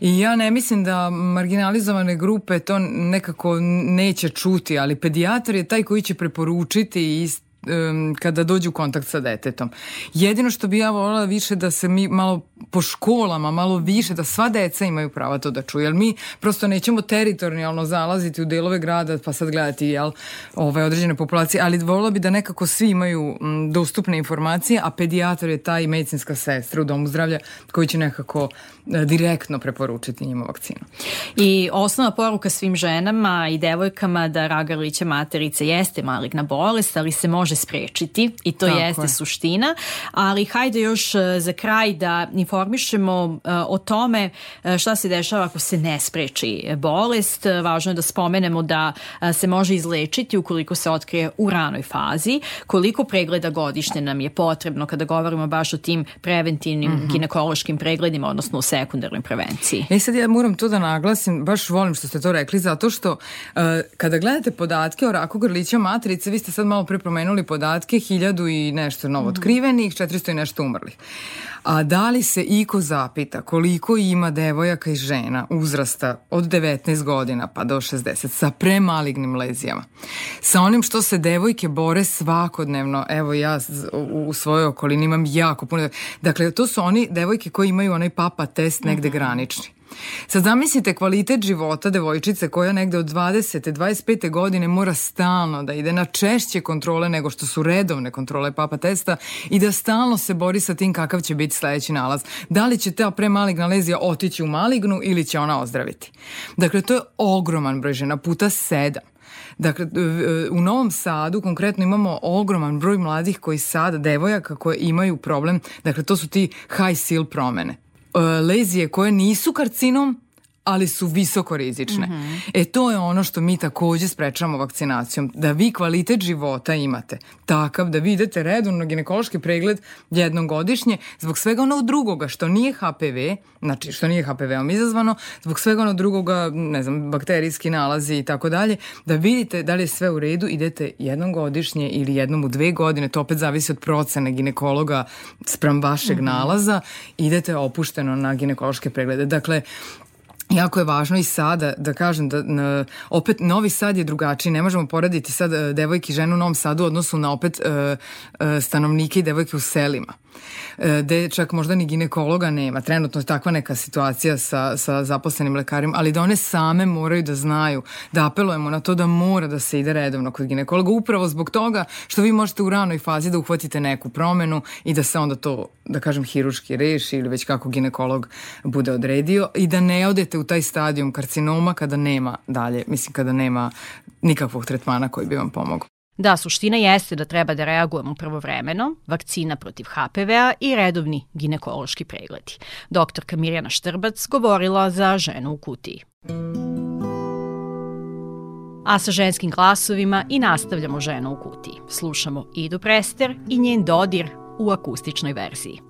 Speaker 2: I ja ne mislim da marginalizovane grupe to nekako neće čuti, ali pedijatar je taj koji će preporučiti i um, kada dođu u kontakt sa detetom. Jedino što bi ja volila više da se mi malo po školama, malo više, da sva deca imaju prava to da čuju, jer mi prosto nećemo teritorijalno zalaziti u delove grada pa sad gledati jel, ove određene populacije, ali volila bi da nekako svi imaju m, dostupne informacije, a pedijator je ta i medicinska sestra u domu zdravlja koji će nekako e, direktno preporučiti njima vakcinu.
Speaker 1: I osnovna poruka svim ženama i devojkama da raga materice jeste maligna bolest, ali se može može sprečiti i to Tako jeste je. suština, ali hajde još e, za kraj da informišemo e, o tome e, šta se dešava ako se ne spreči bolest. Važno je da spomenemo da se može izlečiti ukoliko se otkrije u ranoj fazi, koliko pregleda godišnje nam je potrebno kada govorimo baš o tim preventivnim mm -hmm. ginekološkim pregledima, odnosno u sekundarnoj prevenciji.
Speaker 2: E sad ja moram to da naglasim, baš volim što ste to rekli, zato što uh, kada gledate podatke o raku grlića matrice, vi ste sad malo prepromenuli imali podatke, hiljadu i nešto novo otkrivenih, 400 i nešto umrlih. A da li se iko zapita koliko ima devojaka i žena uzrasta od 19 godina pa do 60 sa premalignim lezijama? Sa onim što se devojke bore svakodnevno, evo ja u svojoj okolini imam jako puno. Dakle, to su oni devojke koji imaju onaj papa test negde -hmm. granični. Sad zamislite kvalitet života devojčice koja negde od 20. 25. godine mora stalno da ide na češće kontrole nego što su redovne kontrole papa testa i da stalno se bori sa tim kakav će biti sledeći nalaz. Da li će ta premaligna lezija otići u malignu ili će ona ozdraviti. Dakle, to je ogroman broj žena, puta sedam. Dakle, u Novom Sadu konkretno imamo ogroman broj mladih koji sada, devojaka koje imaju problem, dakle to su ti high seal promene. E, lezije koje nisu karcinom, ali su visoko rizične. Mm -hmm. E to je ono što mi takođe sprečavamo vakcinacijom, da vi kvalitet života imate takav da vi idete redovno ginekološki pregled jednom godišnje zbog svega onog drugoga što nije HPV, znači što nije HPV-om izazvano, zbog svega onog drugoga, ne znam, bakterijski nalazi i tako dalje, da vidite da li je sve u redu, idete jednom godišnje ili jednom u dve godine, to opet zavisi od procene ginekologa sprem vašeg mm -hmm. nalaza, idete opušteno na ginekološke preglede. Dakle, Jako je važno i sada da kažem da na, opet Novi Sad je drugačiji, ne možemo poraditi sad e, devojke i ženu u Novom Sadu u odnosu na opet uh, uh, stanovnike i devojke u selima. E, gde čak možda ni ginekologa nema. Trenutno je takva neka situacija sa, sa zaposlenim lekarima, ali da one same moraju da znaju, da apelujemo na to da mora da se ide redovno kod ginekologa, upravo zbog toga što vi možete u ranoj fazi da uhvatite neku promenu i da se onda to, da kažem, hiruški reši ili već kako ginekolog bude odredio i da ne odete u taj stadijum karcinoma kada nema dalje, mislim kada nema nikakvog tretmana koji bi vam pomogao.
Speaker 1: Da, suština jeste da treba da reagujemo pravovremeno, vakcina protiv HPV-a i redovni ginekološki pregledi. Doktorka Mirjana Štrbac govorila za ženu u kutiji. A sa ženskim glasovima i nastavljamo ženu u kutiji. Slušamo Idu Prester i njen dodir u akustičnoj verziji.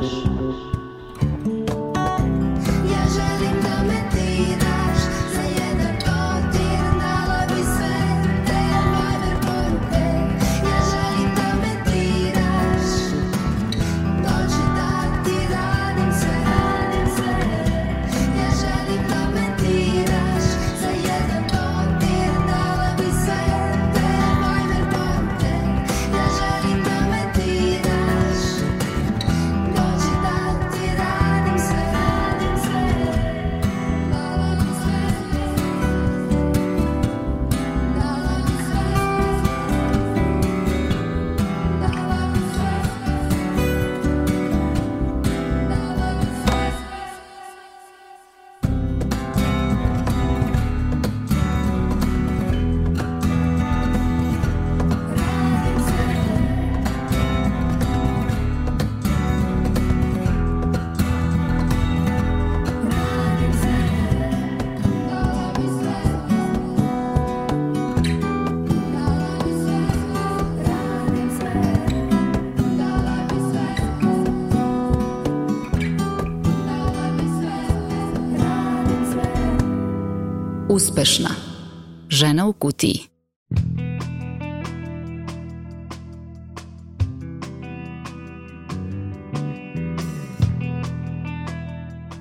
Speaker 1: crash.
Speaker 4: Uspešna. Žena u kutiji.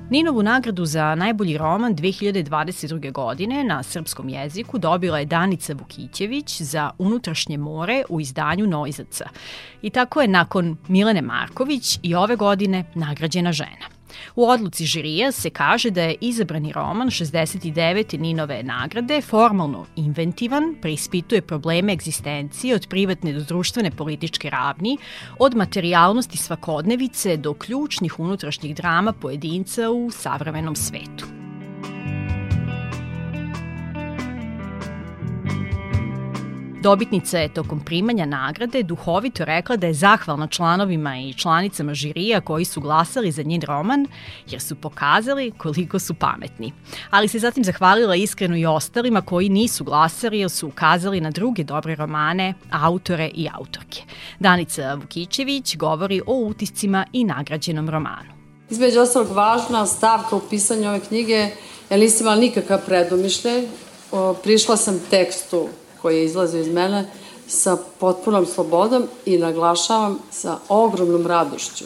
Speaker 1: Ninovu nagradu za najbolji roman 2022. godine na srpskom jeziku dobila je Danica Vukićević za Unutrašnje more u izdanju Noizaca. I tako je nakon Milene Marković i ove godine nagrađena žena. U odluci žirija se kaže da je izabrani roman 69. Ninove nagrade formalno inventivan, preispituje probleme egzistencije od privatne do društvene političke ravni, od materijalnosti svakodnevice do ključnih unutrašnjih drama pojedinca u savremenom svetu. Dobitnica je tokom primanja nagrade duhovito rekla da je zahvalna članovima i članicama žirija koji su glasali za njen roman, jer su pokazali koliko su pametni. Ali se zatim zahvalila iskreno i ostalima koji nisu glasali jer su ukazali na druge dobre romane, autore i autorke. Danica Vukićević govori o utiscima i nagrađenom romanu.
Speaker 10: Između ostalog, važna stavka u pisanju ove knjige, ja nisam imala nikakav predomišljaj, prišla sam tekstu koji je izlazio iz mene sa potpunom slobodom i naglašavam sa ogromnom radošću.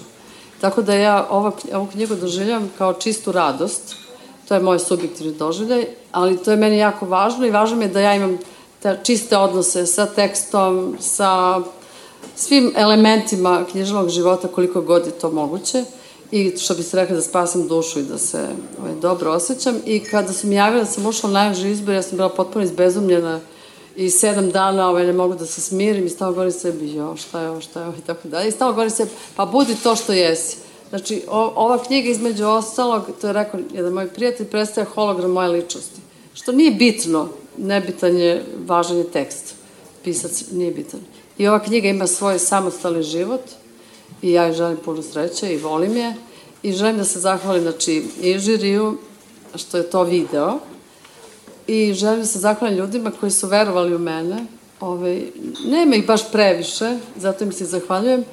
Speaker 10: Tako da ja ovo, ovu knjigu doživljam kao čistu radost, to je moj subjektivni doživljaj, ali to je meni jako važno i važno mi je da ja imam te čiste odnose sa tekstom, sa svim elementima književnog života koliko god je to moguće. I što bi se rekla da spasim dušu i da se ovaj, dobro osjećam. I kada su mi javili da sam ušla u najveži izbor, ja sam bila potpuno izbezumljena i sedam dana ovaj, ne mogu da se smirim i stalo govorim sebi, jo, šta je ovo, šta je ovo i tako dalje. I stalo govorim sebi, pa budi to što jesi. Znači, o, ova knjiga između ostalog, to je rekao jedan moj prijatelj, predstavlja hologram moje ličnosti. Što nije bitno, nebitan je, važan je tekst. Pisac nije bitan. I ova knjiga ima svoj samostalni život i ja želim puno sreće i volim je. I želim da se zahvalim, znači, i žiriju, što je to video, i želim da se zahvalim ljudima koji su verovali u mene. Ove, ovaj, nema ih baš previše, zato im se zahvaljujem,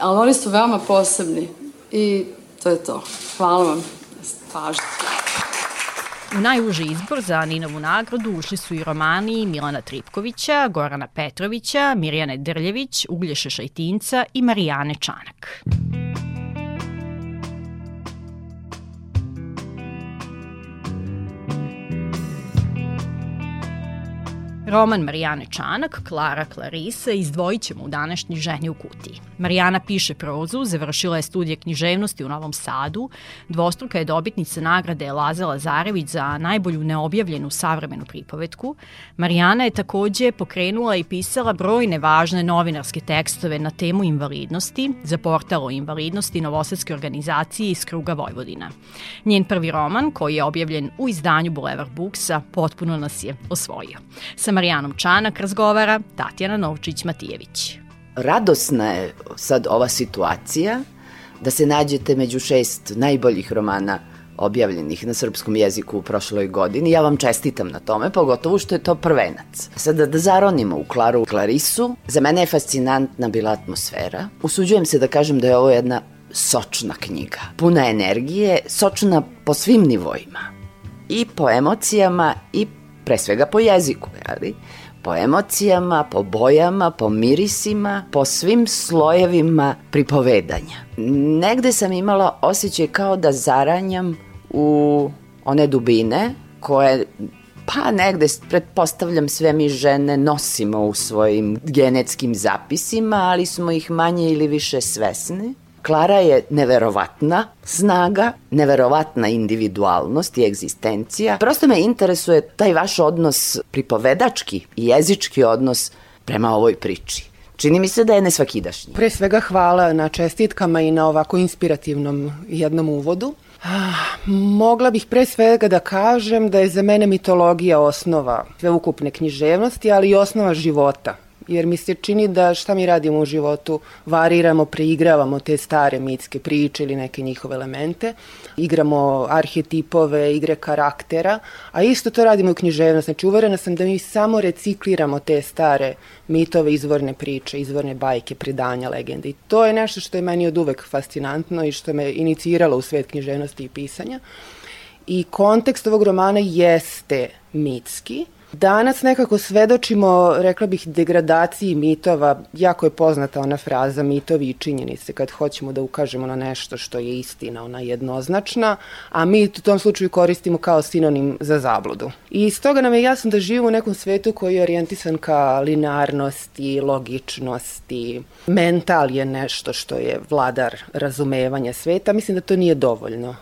Speaker 10: ali oni su veoma posebni i to je to. Hvala vam. Pažite.
Speaker 1: U najuži izbor za Ninovu nagradu ušli su i romani Milana Tripkovića, Gorana Petrovića, Mirjane Drljević, Uglješe Šajtinca i Marijane Čanak. Roman Marijane Čanak, Klara Clarisa izdvojit ćemo u današnji ženi u kutiji. Marijana piše prozu, završila je studije književnosti u Novom Sadu, dvostruka je dobitnica nagrade Laza Lazarević za najbolju neobjavljenu savremenu pripovetku. Marijana je takođe pokrenula i pisala brojne važne novinarske tekstove na temu invalidnosti za portal o invalidnosti Novosadske organizacije iz kruga Vojvodina. Njen prvi roman, koji je objavljen u izdanju Boulevard Booksa, potpuno nas je osvojio. Sa Marijanom Čanak razgovara Tatjana Novčić-Matijević.
Speaker 11: Radosna je sad ova situacija da se nađete među šest najboljih romana objavljenih na srpskom jeziku u prošloj godini. Ja vam čestitam na tome, pogotovo što je to prvenac. Sada da zaronimo u Klaru Klarisu, za mene je fascinantna bila atmosfera. Usuđujem se da kažem da je ovo jedna sočna knjiga, puna energije, sočna po svim nivoima. I po emocijama i pre svega po jeziku, ali po emocijama, po bojama, po mirisima, po svim slojevima pripovedanja. Negde sam imala osjećaj kao da zaranjam u one dubine koje pa negde, pretpostavljam, sve mi žene nosimo u svojim genetskim zapisima, ali smo ih manje ili više svesni. Klara je neverovatna snaga, neverovatna individualnost i egzistencija. Prosto me interesuje taj vaš odnos pripovedački i jezički odnos prema ovoj priči. Čini mi se da je nesvakidašnji.
Speaker 3: Pre svega hvala na čestitkama i na ovako inspirativnom jednom uvodu. Ah, mogla bih pre svega da kažem da je za mene mitologija osnova sveukupne književnosti, ali i osnova života jer mi se čini da šta mi radimo u životu, variramo, preigravamo te stare mitske priče ili neke njihove elemente, igramo arhetipove, igre karaktera, a isto to radimo u književnosti. Znači, uverena sam da mi samo recikliramo te stare mitove, izvorne priče, izvorne bajke, predanja, legende. I to je nešto što je meni od uvek fascinantno i što me iniciralo u svet književnosti i pisanja. i kontekst ovog romana jeste mitski, Danas nekako svedočimo, rekla bih, degradaciji mitova. Jako je poznata ona fraza mitovi i činjenice kad hoćemo da ukažemo na nešto što je istina, ona jednoznačna, a mi u tom slučaju koristimo kao sinonim za zabludu. I iz toga nam je jasno da živimo u nekom svetu koji je orijentisan ka linearnosti, logičnosti. Mental je nešto što je vladar razumevanja sveta. Mislim da to nije dovoljno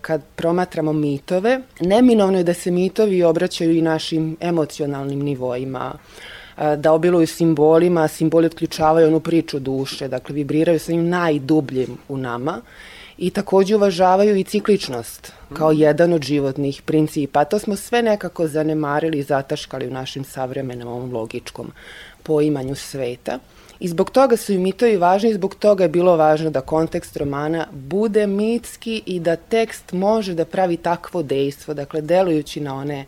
Speaker 3: kad promatramo mitove, neminovno je da se mitovi obraćaju i našim emocionalnim nivoima, da obiluju simbolima, simboli otključavaju onu priču duše, dakle vibriraju sa njim najdubljim u nama i takođe uvažavaju i cikličnost kao jedan od životnih principa. To smo sve nekako zanemarili i zataškali u našem savremenom ovom logičkom poimanju sveta. I zbog toga su i mitovi važni i zbog toga je bilo važno da kontekst romana bude mitski i da tekst može da pravi takvo dejstvo, dakle delujući na one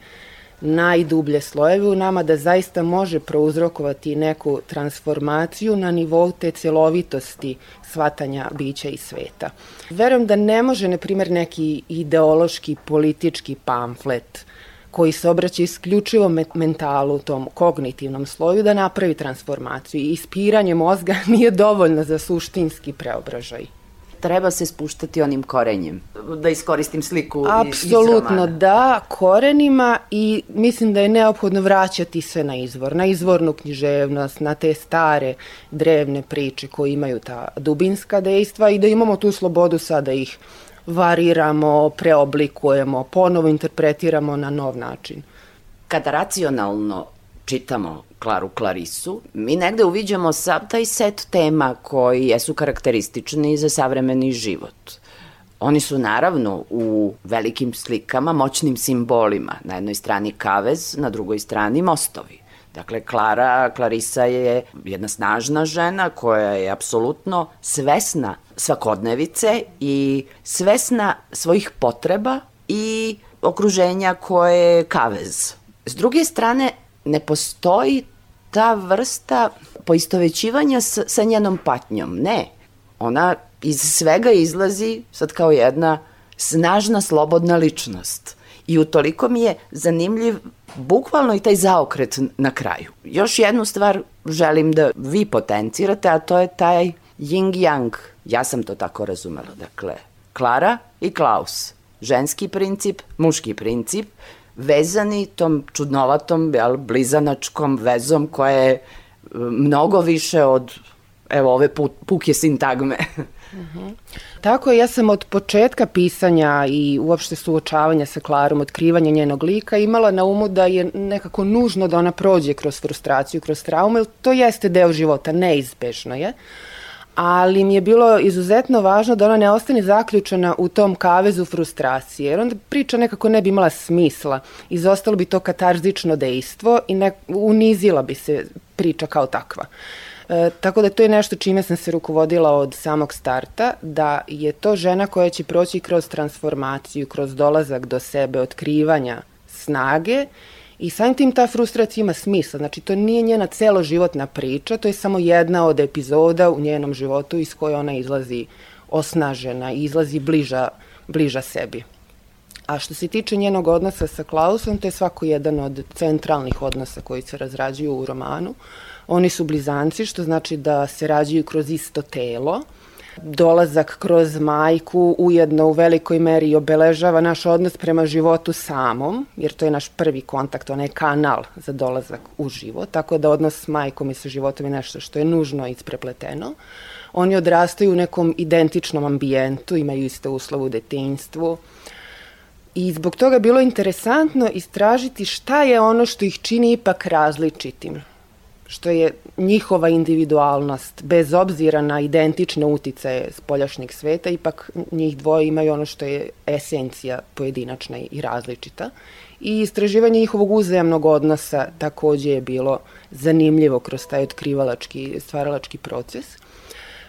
Speaker 3: najdublje slojeve u nama, da zaista može prouzrokovati neku transformaciju na nivou te celovitosti shvatanja bića i sveta. Verujem da ne može, na primjer, neki ideološki, politički pamflet koji se obraća isključivo mentalu, tom kognitivnom sloju, da napravi transformaciju. I ispiranje mozga nije dovoljno za suštinski preobražaj
Speaker 11: treba se spuštati onim korenjem. Da iskoristim sliku
Speaker 3: Apsolutno da, korenima i mislim da je neophodno vraćati se na izvor, na izvornu književnost, na te stare drevne priče koje imaju ta dubinska dejstva i da imamo tu slobodu sada da ih variramo, preoblikujemo, ponovo interpretiramo na nov način.
Speaker 11: Kada racionalno čitamo Klaru Klarisu, mi negde uviđamo sav taj set tema koji jesu karakteristični za savremeni život. Oni su naravno u velikim slikama, moćnim simbolima. Na jednoj strani kavez, na drugoj strani mostovi. Dakle, Klara, Klarisa je jedna snažna žena koja je apsolutno svesna svakodnevice i svesna svojih potreba i okruženja koje je kavez. S druge strane, ne postoji ta vrsta poistovećivanja sa, sa njenom patnjom. Ne. Ona iz svega izlazi sad kao jedna snažna, slobodna ličnost. I utoliko mi je zanimljiv bukvalno i taj zaokret na kraju. Još jednu stvar želim da vi potencirate, a to je taj yin-yang. Ja sam to tako razumela. Dakle, Klara i Klaus. Ženski princip, muški princip, vezani tom čudnovatom, jel, blizanačkom vezom koja je e, mnogo više od evo ove puke sintagme.
Speaker 3: -huh. Tako je, ja sam od početka pisanja i uopšte suočavanja sa Klarom, otkrivanja njenog lika, imala na umu da je nekako nužno da ona prođe kroz frustraciju, kroz traumu, jer to jeste deo života, neizbežno je. Ali mi je bilo izuzetno važno da ona ne ostane zaključena u tom kavezu frustracije, jer onda priča nekako ne bi imala smisla. Izostalo bi to katarzično dejstvo i ne, unizila bi se priča kao takva. E, tako da to je nešto čime sam se rukovodila od samog starta, da je to žena koja će proći kroz transformaciju, kroz dolazak do sebe, otkrivanja snage i samim tim ta frustracija ima smisla. Znači, to nije njena celoživotna priča, to je samo jedna od epizoda u njenom životu iz koje ona izlazi osnažena i izlazi bliža, bliža sebi. A što se tiče njenog odnosa sa Klausom, to je svako jedan od centralnih odnosa koji se razrađuju u romanu. Uh, Oni su blizanci, što znači da se rađaju kroz isto telo. Dolazak kroz majku ujedno u velikoj meri obeležava naš odnos prema životu samom, jer to je naš prvi kontakt, onaj kanal za dolazak u život, tako da odnos s majkom i sa životom je nešto što je nužno isprepleteno. Oni odrastaju u nekom identičnom ambijentu, imaju iste uslove u detinjstvu, I zbog toga bilo interesantno istražiti šta je ono što ih čini ipak različitim što je njihova individualnost, bez obzira na identične uticaje spoljašnjeg sveta, ipak njih dvoje imaju ono što je esencija pojedinačna i različita. I istraživanje njihovog uzajamnog odnosa takođe je bilo zanimljivo kroz taj otkrivalački, stvaralački proces.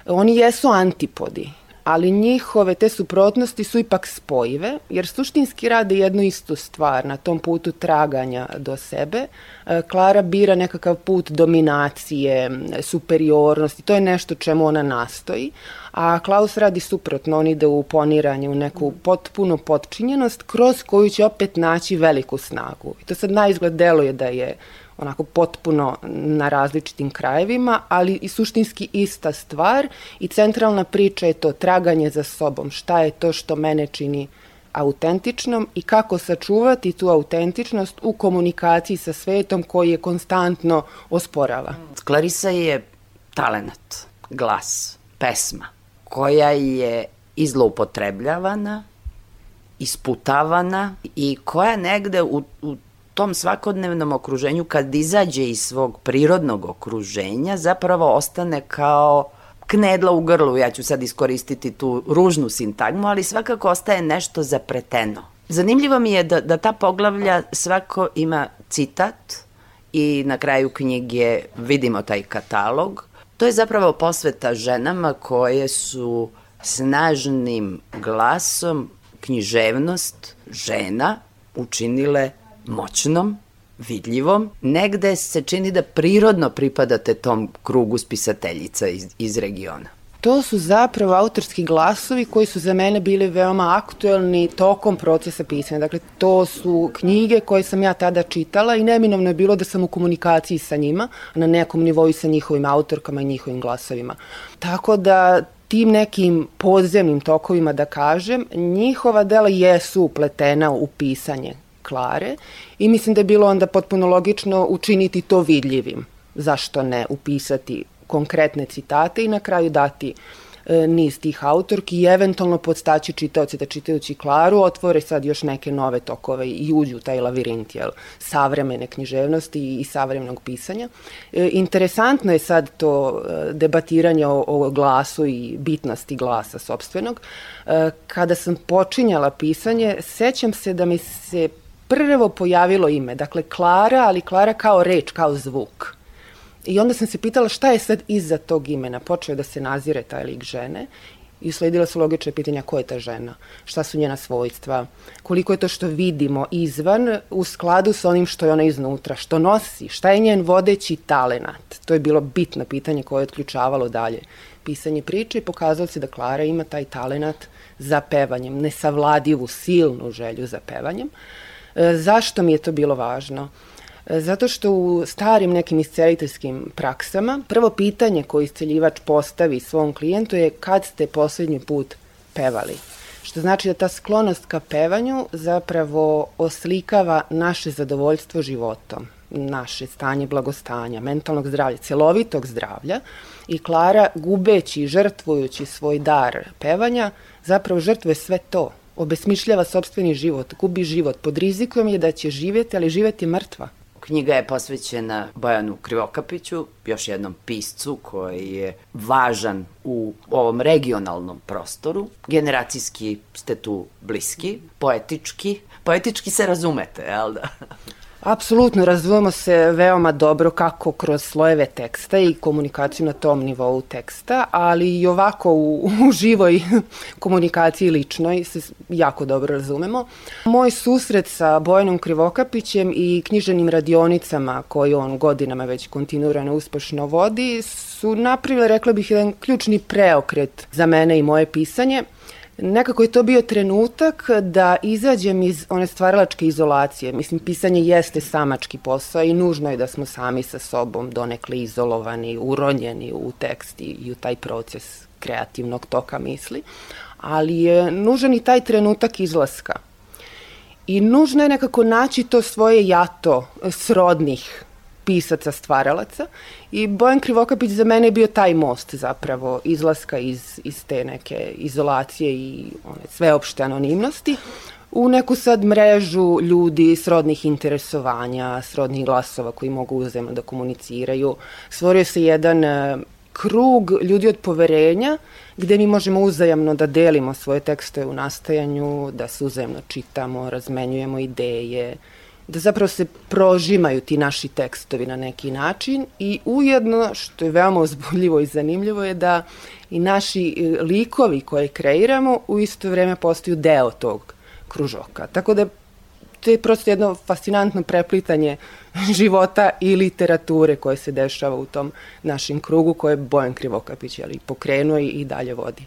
Speaker 3: Oni jesu antipodi, ali njihove te suprotnosti su ipak spojive, jer suštinski rade jednu istu stvar na tom putu traganja do sebe. E, Klara bira nekakav put dominacije, superiornosti, to je nešto čemu ona nastoji, a Klaus radi suprotno, on ide u poniranje, u neku potpuno potčinjenost, kroz koju će opet naći veliku snagu. I to sad na izgled deluje da je onako potpuno na različitim krajevima, ali i suštinski ista stvar i centralna priča je to traganje za sobom. Šta je to što mene čini autentičnom i kako sačuvati tu autentičnost u komunikaciji sa svetom koji je konstantno osporava.
Speaker 11: Clarisa je talenat, glas, pesma koja je izloupotrebljavana, isputavana i koja negde u, u tom svakodnevnom okruženju kad izađe iz svog prirodnog okruženja zapravo ostane kao knedla u grlu, ja ću sad iskoristiti tu ružnu sintagmu, ali svakako ostaje nešto zapreteno. Zanimljivo mi je da, da ta poglavlja svako ima citat i na kraju knjige vidimo taj katalog. To je zapravo posveta ženama koje su snažnim glasom književnost žena učinile moćnom, vidljivom, negde se čini da prirodno pripadate tom krugu spisateljica iz, iz regiona.
Speaker 3: To su zapravo autorski glasovi koji su za mene bili veoma aktuelni tokom procesa pisanja. Dakle, to su knjige koje sam ja tada čitala i neminovno je bilo da sam u komunikaciji sa njima, na nekom nivou sa njihovim autorkama i njihovim glasovima. Tako da tim nekim podzemnim tokovima, da kažem, njihova dela jesu upletena u pisanje Klare i mislim da je bilo onda potpuno logično učiniti to vidljivim. Zašto ne upisati konkretne citate i na kraju dati e, niz tih autorki i eventualno podstaći čitaoce da čitajući Klaru otvore sad još neke nove tokove i uđu u taj lavirint jel, savremene književnosti i savremenog pisanja. E, interesantno je sad to e, debatiranje o, o glasu i bitnosti glasa sobstvenog. E, kada sam počinjala pisanje, sećam se da mi se prvo pojavilo ime, dakle Klara, ali Klara kao reč, kao zvuk. I onda sam se pitala šta je sad iza tog imena. Počeo da se nazire taj lik žene i usledila su logične pitanja ko je ta žena, šta su njena svojstva, koliko je to što vidimo izvan u skladu sa onim što je ona iznutra, što nosi, šta je njen vodeći talenat. To je bilo bitno pitanje koje je otključavalo dalje pisanje priče i pokazalo se da Klara ima taj talenat za pevanjem, nesavladivu, silnu želju za pevanjem. E, zašto mi je to bilo važno? E, zato što u starim nekim isceliteljskim praksama prvo pitanje koje isceljivač postavi svom klijentu je kad ste poslednji put pevali. Što znači da ta sklonost ka pevanju zapravo oslikava naše zadovoljstvo životom, naše stanje blagostanja, mentalnog zdravlja, celovitog zdravlja i Klara gubeći, žrtvujući svoj dar pevanja, zapravo žrtvuje sve to obesmišljava sobstveni život, gubi život, pod rizikom je da će živjeti, ali živjeti mrtva.
Speaker 11: Knjiga je posvećena Bojanu Krivokapiću, još jednom piscu koji je važan u ovom regionalnom prostoru. Generacijski ste tu bliski, poetički. Poetički se razumete, jel da?
Speaker 3: Apsolutno, razumemo se veoma dobro kako kroz slojeve teksta i komunikaciju na tom nivou teksta, ali i ovako u, u živoj komunikaciji ličnoj se jako dobro razumemo. Moj susret sa Bojanom Krivokapićem i knjiženim radionicama koje on godinama već kontinuirano uspešno vodi su napravile, rekla bih, jedan ključni preokret za mene i moje pisanje – Nekako je to bio trenutak da izađem iz one stvaralačke izolacije. Mislim, pisanje jeste samački posao i nužno je da smo sami sa sobom donekle izolovani, uronjeni u tekst i u taj proces kreativnog toka misli. Ali je nužan i taj trenutak izlaska. I nužno je nekako naći to svoje jato srodnih pisaca, stvaralaca i Bojan Krivokapić za mene je bio taj most zapravo izlaska iz, iz te neke izolacije i one sveopšte anonimnosti u neku sad mrežu ljudi srodnih interesovanja, srodnih glasova koji mogu uzemno da komuniciraju. Stvorio se jedan e, krug ljudi od poverenja gde mi možemo uzajamno da delimo svoje tekstove u nastajanju, da se uzajamno čitamo, razmenjujemo ideje, da zapravo se prožimaju ti naši tekstovi na neki način i ujedno, što je veoma uzbudljivo i zanimljivo, je da i naši e, likovi koje kreiramo u isto vreme postaju deo tog kružoka. Tako da to je prosto jedno fascinantno preplitanje života i literature koje se dešava u tom našem krugu koje Bojan Krivokapić ali, pokrenuo i, i dalje vodi.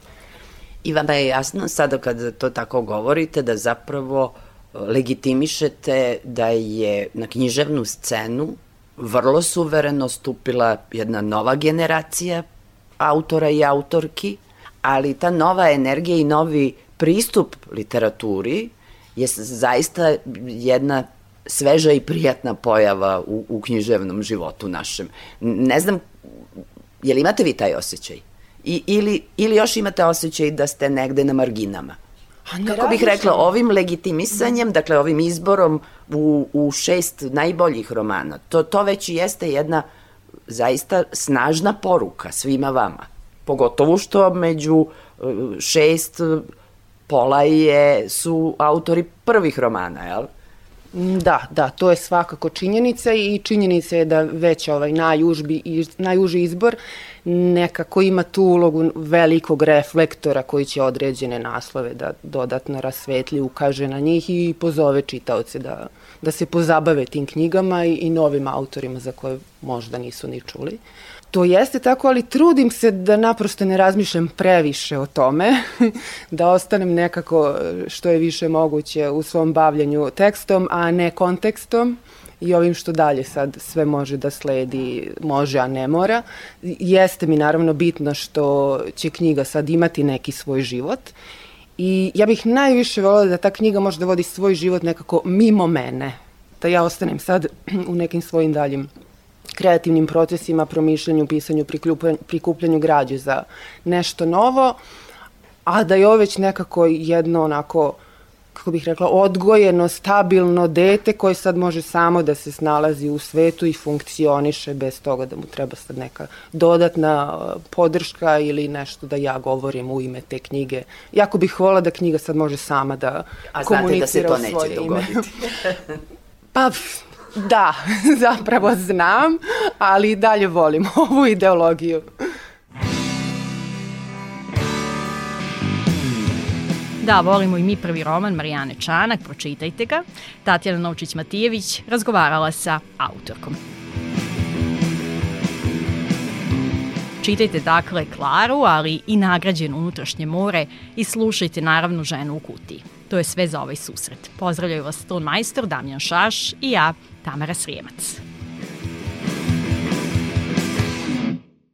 Speaker 11: I vama je jasno sada kad to tako govorite da zapravo legitimišete da je na književnu scenu vrlo suvereno stupila jedna nova generacija autora i autorki, ali ta nova energija i novi pristup literaturi je zaista jedna sveža i prijatna pojava u, u književnom životu našem. Ne znam, je li imate vi taj osjećaj? I, ili, ili još imate osjećaj da ste negde na marginama? Kako bih rekla, ovim legitimisanjem, dakle ovim izborom u, u šest najboljih romana, to, to već jeste jedna zaista snažna poruka svima vama. Pogotovo što među e, šest pola je, su autori prvih romana, jel?
Speaker 3: Da, da, to je svakako činjenica i činjenica je da već ovaj najužbi, najuži izbor nekako ima tu ulogu velikog reflektora koji će određene naslove da dodatno rasvetli, ukaže na njih i pozove čitaoce da, da se pozabave tim knjigama i, i novim autorima za koje možda nisu ni čuli. To jeste tako, ali trudim se da naprosto ne razmišljam previše o tome, da ostanem nekako što je više moguće u svom bavljanju tekstom, a ne kontekstom i ovim što dalje sad sve može da sledi, može, a ne mora. Jeste mi naravno bitno što će knjiga sad imati neki svoj život i ja bih najviše volila da ta knjiga može da vodi svoj život nekako mimo mene, da ja ostanem sad u nekim svojim daljim kreativnim procesima, promišljanju, pisanju, prikupljanju, građe za nešto novo, a da je ovo već nekako jedno onako kako bih rekla, odgojeno, stabilno dete koje sad može samo da se snalazi u svetu i funkcioniše bez toga da mu treba sad neka dodatna uh, podrška ili nešto da ja govorim u ime te knjige. Jako bih volila da knjiga sad može sama da
Speaker 11: A komunicira da se to neće dogoditi?
Speaker 3: pa, da, zapravo znam, ali i dalje volim ovu ideologiju.
Speaker 1: Da, volimo i mi prvi roman Marijane Čanak, pročitajte ga. Tatjana Novčić-Matijević razgovarala sa autorkom. Čitajte dakle Klaru, ali i nagrađen unutrašnje more i slušajte naravno ženu u kutiji. To je sve za ovaj susret. Pozdravljaju vas ton majstor Damjan Šaš i ja, Tamara Srijemac.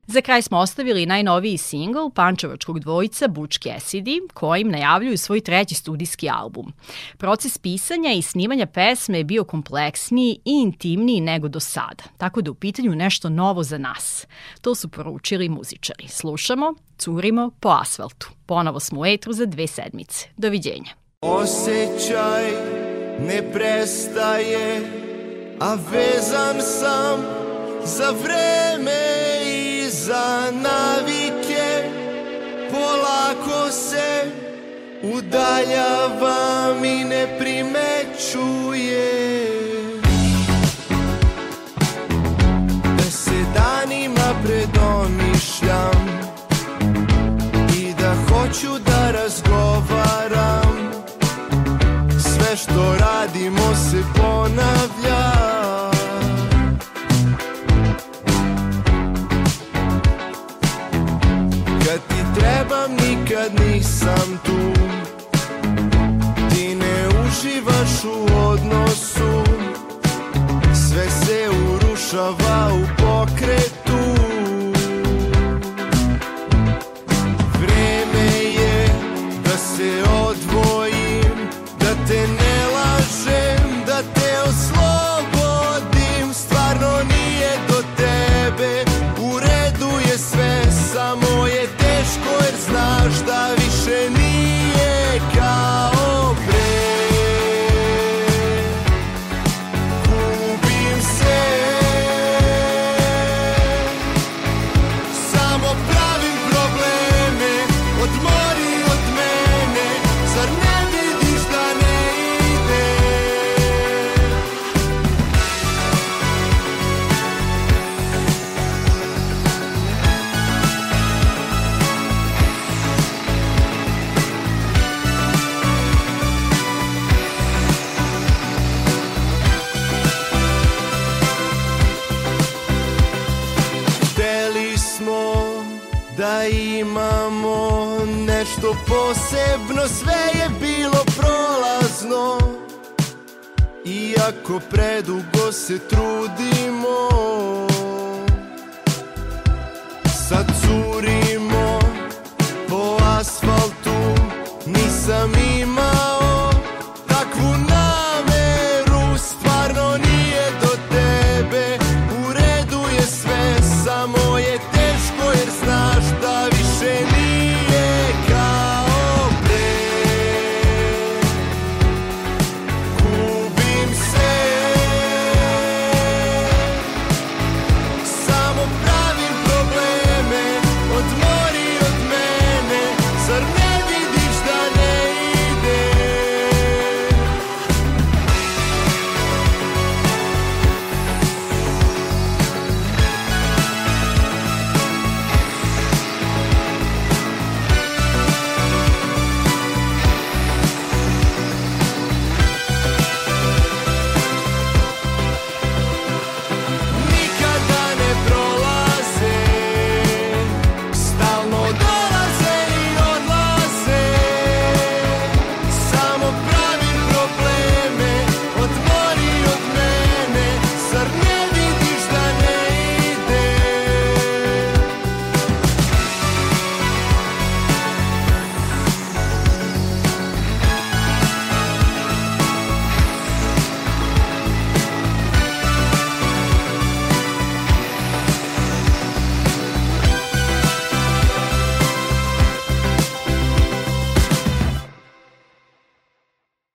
Speaker 1: Za kraj smo ostavili najnoviji singl pančevačkog dvojica Butch Cassidy, kojim najavljuju svoj treći studijski album. Proces pisanja i snimanja pesme je bio kompleksniji i intimniji nego do sada, tako da u pitanju nešto novo za nas. To su poručili muzičari. Slušamo, curimo po asfaltu. Ponovo smo u etru za dve sedmice. Doviđenja.
Speaker 12: Osećaj ne prestaje, a vezan sam za vreme za navike. Polako se udaljavam i ne primećuje se danima predomišljam I da hoću da što radimo se ponavlja. Trebam nikad nisam tu. Ti ne uživaš u odnosu. Sve se urušava u posebno Sve je bilo prolazno. Iako predugo se trudimo. Sad curi